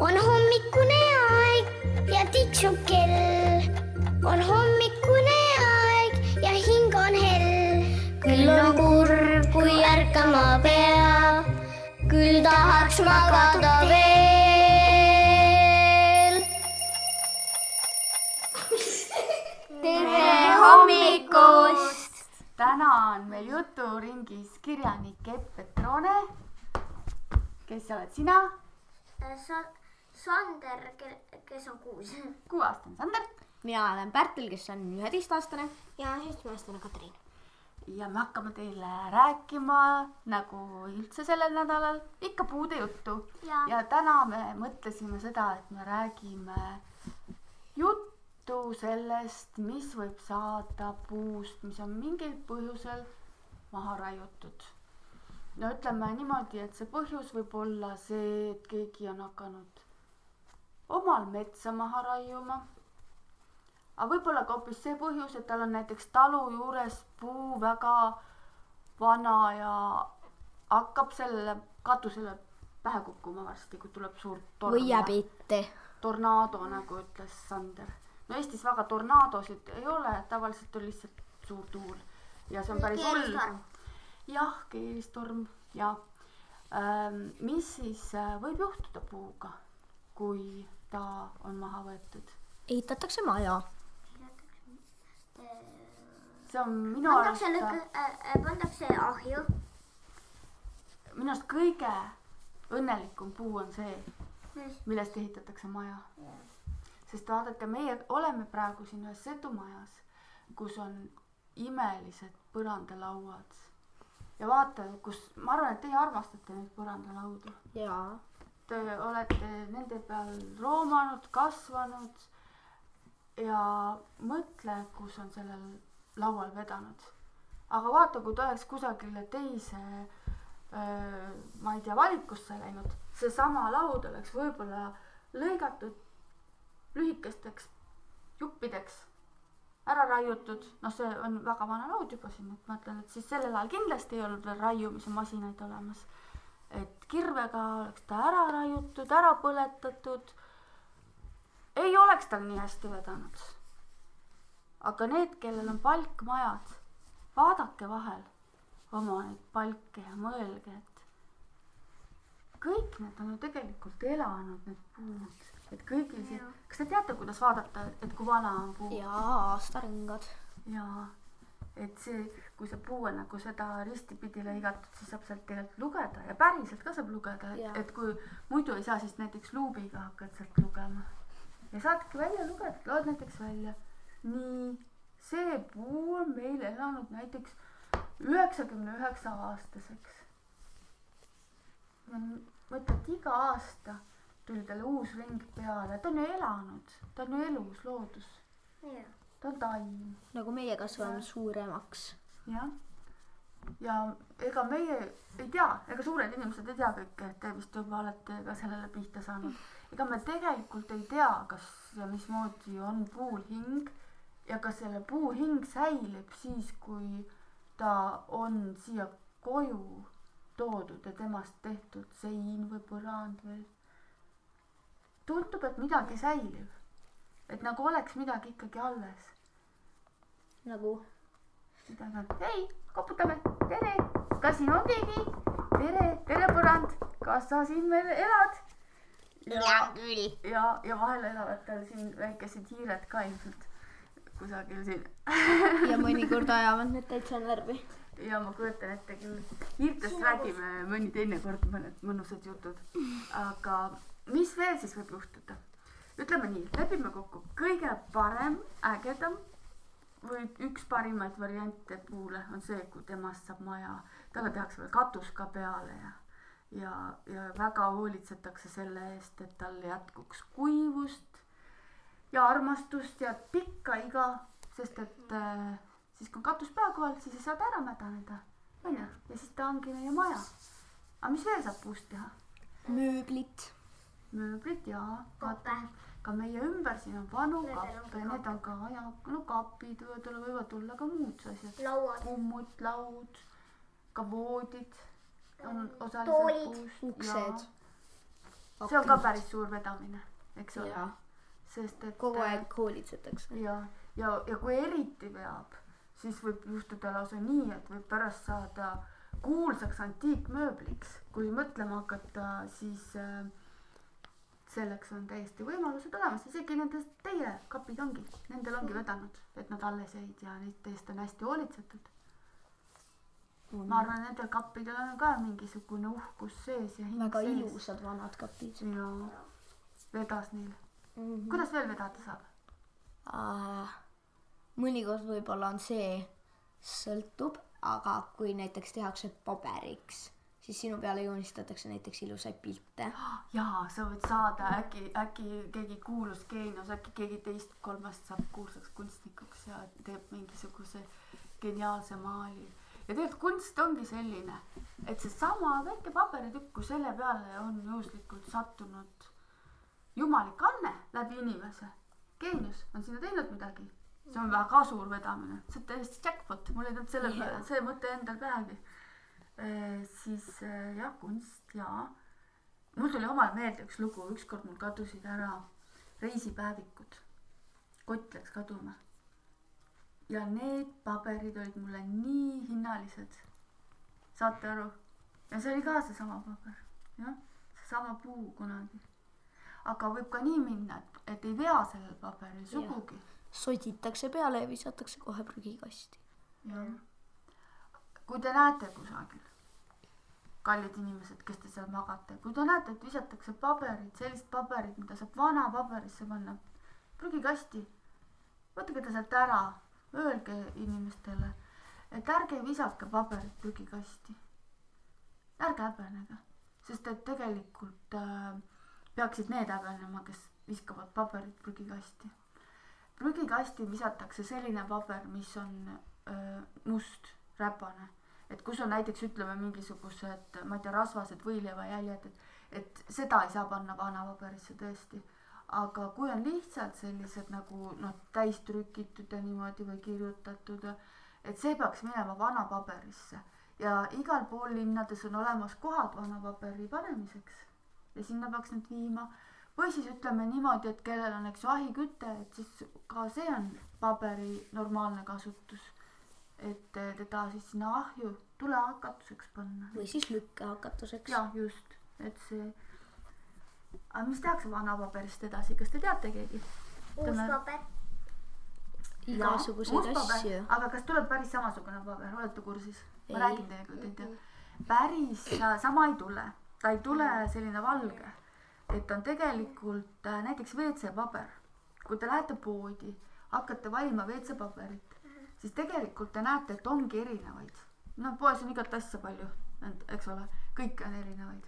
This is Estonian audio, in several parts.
on hommikune aeg ja tiksub kell. on hommikune aeg ja hing on hell. küll on kurb, kui ärkama pea, küll tahaks magada veel. tere hommikust. täna on meil juturingis kirjanik Epp Petrone. kes oled sina? Sa-, Sander, kes on kuus. kuueaastane Sander mina olen Pärtel, kes on üheteistaastane. ja seitsmeaastane Katariin. ja me hakkame teile rääkima nagu üldse sellel nädalal ikka puude juttu. Ja. ja täna me mõtlesime seda, et me räägime juttu sellest, mis võib saada puust, mis on mingil põhjusel maha raiutud. no ütleme niimoodi, et see põhjus võib olla see, et keegi on hakanud omal metsa maha raiuma aga võib-olla ka hoopis see põhjus, et tal on näiteks talu juures puu väga vana ja hakkab sellele katusele pähe kukkuma varsti, kui tuleb suur torm. või jääb ette. tornaado, nagu ütles Sander. no Eestis väga tornaadosid ei ole, tavaliselt on lihtsalt suur tuul ja see on päris hull. jah, keeristorm ja ähm, mis siis äh, võib juhtuda puuga, kui ta on maha võetud? ehitatakse maja. see on minu arust pannakse, lõkke äh,, pannakse ahju. minu arust kõige õnnelikum puu on see, millest ehitatakse maja. sest vaadake, meie oleme praegu siin ühes setumajas, kus on imelised põrandalauad. ja vaata, kus, ma arvan, et teie armastate neid põrandalaudu. jaa. Te olete nende peal roomanud, kasvanud ja mõtle, kus on sellel laual vedanud. aga vaata, kui ta oleks kusagile teise, ma ei tea, valikusse läinud, seesama laud oleks võib-olla lõigatud lühikesteks juppideks, ära raiutud, noh, see on väga vana laud juba siin, et ma ütlen, et siis sellel ajal kindlasti ei olnud veel raiumise masinaid olemas et kirvega oleks ta ära raiutud, ära põletatud. ei oleks tal nii hästi vedanud. aga need, kellel on palkmajad, vaadake vahel oma neid palke ja mõelge, et kõik need on ju tegelikult elanud, need puud, et kõigil siin, kas te teate, kuidas vaadata, et kui vana on puu? jaa, aastaringad. jaa, et see, kui see puu on nagu seda ristipidi lõigatud, siis saab sealt tegelikult lugeda ja päriselt ka saab lugeda, et, et kui muidu ei saa, siis näiteks luubiga hakkad sealt lugema. ja saadki välja lugeda, loed näiteks välja. nii, see puu on meil elanud näiteks üheksakümne üheksa aastaseks. mõtled iga aasta tuli talle uus ring peale, ta on ju elanud, ta on ju elus loodus, ta on taim nagu meie kasvame suuremaks. jah, ja ega meie ei tea, ega suured inimesed ei tea kõike, te vist juba olete ka sellele pihta saanud. ega me tegelikult ei tea, kas ja mismoodi on puul hing ja kas selle puu hing säilib siis, kui ta on siia koju toodud ja temast tehtud sein või põrand või. tundub, et midagi säilib, et nagu oleks midagi ikkagi alles nagu on, hei, koputame, tere, kas siin on keegi? tere, tere põrand, kas sa siin veel elad? ja, küll. ja, ja vahel elavad tal siin väikesed hiired ka ilmselt kusagil siin ja mõnikord ajavad need täitsa närvi. ja ma kujutan ette küll, hiirtest räägime mõni teine kord mõned mõnusad jutud, aga mis veel siis võib juhtuda? ütleme nii, lepime kokku, kõige parem, ägedam või üks parimaid variante puule on see, kui temast saab maja, talle tehakse veel katus ka peale ja ja, ja väga hoolitsetakse selle eest, et tal jätkuks kuivust ja armastust ja pikka iga, sest et äh, siis kui on katus pea kohal, siis ei saa ta ära mädaneda, onju, ja siis ta ongi meie maja. aga mis veel saab puust teha? mööblit. Mööblit ja Kappe. ka meie ümber siin on vanu kappe, ka need on ka ja no kapid võivad olla, võivad olla ka muud asjad, kummut, laud, ka voodid on osaliselt Toolid. puust. uksed. see on ka päris suur vedamine, eks ole, sest et kogu äh, aeg hoolitsetakse. ja, ja, ja kui eriti veab, siis võib juhtuda lausa nii, et võib pärast saada kuulsaks antiikmööbliks, kui mõtlema hakata, siis äh, selleks on täiesti võimalused olemas, isegi nendes teie kapid ongi, nendel ongi vedanud, et nad alles jäid ja neid teist on hästi hoolitsetud. ma arvan, nendel kappidel on ka mingisugune uhkus sees ja hing väga sees. ilusad vanad kapid ja vedas neil. mm. -hmm. kuidas veel vedada saab? äh, mõnikord võib-olla on see, sõltub, aga kui näiteks tehakse paberiks, siis sinu peale joonistatakse näiteks ilusaid pilte. jaa, sa võid saada äkki, äkki keegi kuulus geenius, äkki keegi teist kolmest saab kuulsaks kunstnikuks ja teeb mingisuguse geniaalse maali. ja tegelikult kunst ongi selline, et seesama väike paberitükk, kui selle peale on juhuslikult sattunud jumalik anne läbi inimese, geenius on sinna teinud midagi, see on väga suur vedamine, see on täiesti jackpot, mul ei tulnud selle peale Jaa. see mõte endal pähegi. Siis äh, jah, kunst ja mul tuli omal meelde üks lugu, ükskord mul kadusid ära reisipäevikud. kott läks kaduma. ja need paberid olid mulle nii hinnalised. saate aru? ja see oli ka seesama paber, jah, seesama puu kunagi. aga võib ka nii minna, et, et ei vea sellel paberil sugugi. soditakse peale ja visatakse kohe prügikasti. jah. kui te näete kusagil, kallid inimesed, kes te seal magate, kui te näete, et visatakse paberit, sellist paberit, mida saab vana paberisse panna prügikasti, võtke ta sealt ära, öelge inimestele, et ärge visake paberit prügikasti. ärge häbenege, sest et tegelikult äh, peaksid need häbenema, kes viskavad paberit prügikasti prügikasti visatakse selline paber, mis on öö, must, räpane. Et kus on näiteks ütleme mingisugused, ma ei tea, rasvased võileivajäljed, et, et seda ei saa panna vanapaberisse tõesti. aga kui on lihtsalt sellised nagu noh, täis trükitud ja niimoodi või kirjutatud, et see peaks minema vanapaberisse ja igal pool linnades on olemas kohad vanapaberi panemiseks ja sinna peaks need viima või siis ütleme niimoodi, et kellel on, eks ju, ahiküte, et siis ka see on paberi normaalne kasutus. Et eh, teda siis sinna ahju tulehakatuseks panna. või siis lükkehakatuseks. jah, just, et see. aga mis tehakse vanapaberist edasi, kas te teate keegi? uus paber. igasuguseid asju. aga kas tuleb päris samasugune paber, olete kursis? ma räägin teiega, kui te ei tea. päris äh, sama ei tule, ta ei tule selline valge, et on tegelikult äh, näiteks WC-paber. kui te lähete poodi, hakkate valima WC-paberit, siis tegelikult te näete, et ongi erinevaid. no poes on igat asja palju, eks ole, kõiki on erinevaid.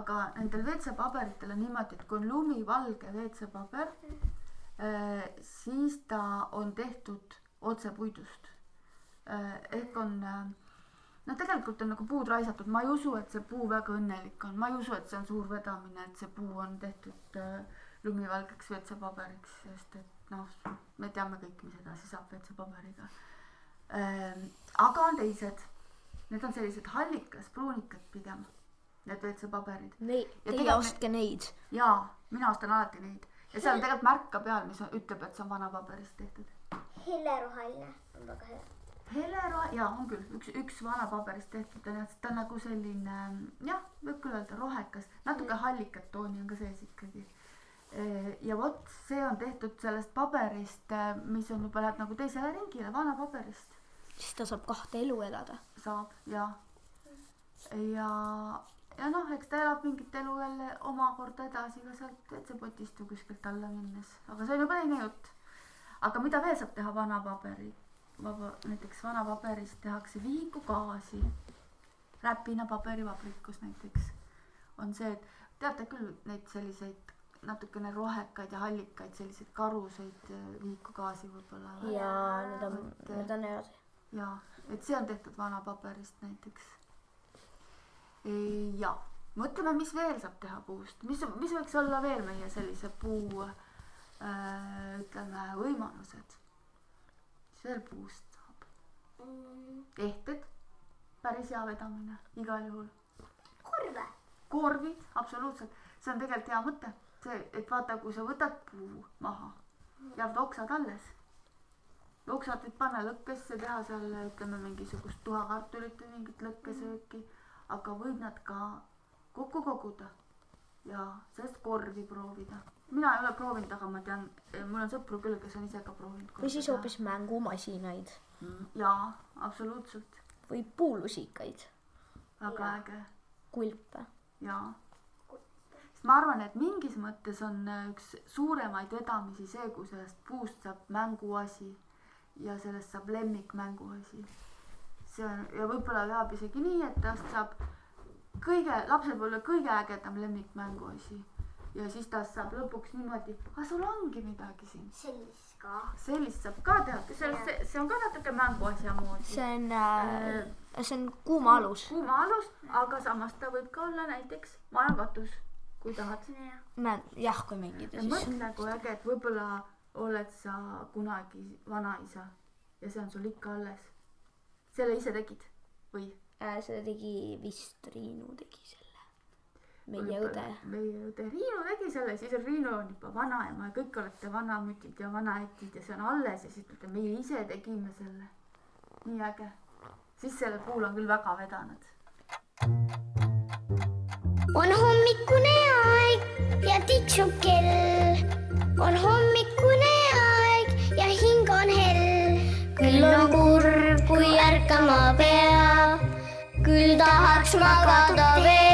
aga nendel WC-paberitel on niimoodi, et kui on lumivalge WC-paber, siis ta on tehtud otse puidust. ehk on äh, no tegelikult on nagu puud raisatud, ma ei usu, et see puu väga õnnelik on, ma ei usu, et see on suur vedamine, et see puu on tehtud äh, lumivalgeks WC-paberiks, sest et noh, me teame kõik, mis edasi saab WC-paberiga ähm,. aga on teised, need on sellised hallikas, pruunikad pigem, need WC-paberid Nei-, Ja teie ostke neid. jaa, mina ostan alati neid ja seal on tegelikult märk ka peal, mis on- ütleb, et see on vanapaberist tehtud. heleroheline on väga hea. helerohe, jaa, on küll üks, üks vanapaberist tehtud on jah, ta on nagu selline jah, võib küll öelda rohekas, natuke hallikat tooni on ka sees ikkagi. Ja vot see on tehtud sellest paberist, mis on juba läheb nagu teisele ringile, vanapaberist siis ta saab kahte elu elada. saab ja, ja, ja noh, eks ta elab mingit elu jälle omakorda edasi ka sealt WC-potist või kuskilt alla minnes, aga see on juba teine jutt. aga mida veel saab teha vanapaberi, vaba, näiteks vanapaberist tehakse vihikugaasi, Räpina paberivabrikus näiteks on see, et teate küll neid selliseid natukene rohekaid ja hallikaid selliseid karuseid eh, vihikugaasi võib-olla. ja need on, need on head. jaa, et see on tehtud vanapaberist näiteks. ja mõtleme, mis veel saab teha puust, mis, mis võiks olla veel meie sellise puu äh, ütleme võimalused. mis veel puust saab? ehted, päris hea vedamine igal juhul. korve. korvid, absoluutselt, see on tegelikult hea mõte, see, et vaata, kui sa võtad puu maha, jäävad oksad alles. oksad võid panna lõkkesse, teha seal ütleme mingisugust tuhakartulit või mingit lõkkesööki, aga võid nad ka kokku koguda ja sellest korvi proovida. mina ei ole proovinud, aga ma tean, mul on sõpru küll, kes on ise ka proovinud. või siis. hoopis mängumasinaid jaa, absoluutselt, või puulusikaid, väga äge kulpe. jaa. Ma arvan, et mingis mõttes on äh, üks suuremaid vedamisi see, kui sellest puust saab mänguasi ja sellest saab lemmikmänguasi. see on ja võib-olla läheb isegi nii, et tast saab kõige, lapsepõlve kõige ägedam lemmikmänguasi ja siis tast saab lõpuks niimoodi, aga sul ongi midagi siin. sellist ka. sellist saab ka teha, see, see, see on ka natuke mänguasja moodi. see on äh,, see on kuuma alus. kuuma alus, aga samas ta võib ka olla näiteks majakatus, kui tahad jah, kui mängida, siis mõtle, kui äge, et võib-olla oled sa kunagi vanaisa ja see on sul ikka alles. selle ise tegid või? äh, seda tegi vist Triinu tegi selle. meie õde. meie õde Riinu tegi selle, siis Riinu on juba vanaema ja kõik olete vanamütid ja vanaätid ja see on alles ja siis ütlete, meie ise tegime selle. nii äge. siis sellel puul on küll väga vedanud. on ja tiksub kell. on hommikune aeg ja hing on hell. küll on kurb, kui ärkama pea. küll tahaks magada veel.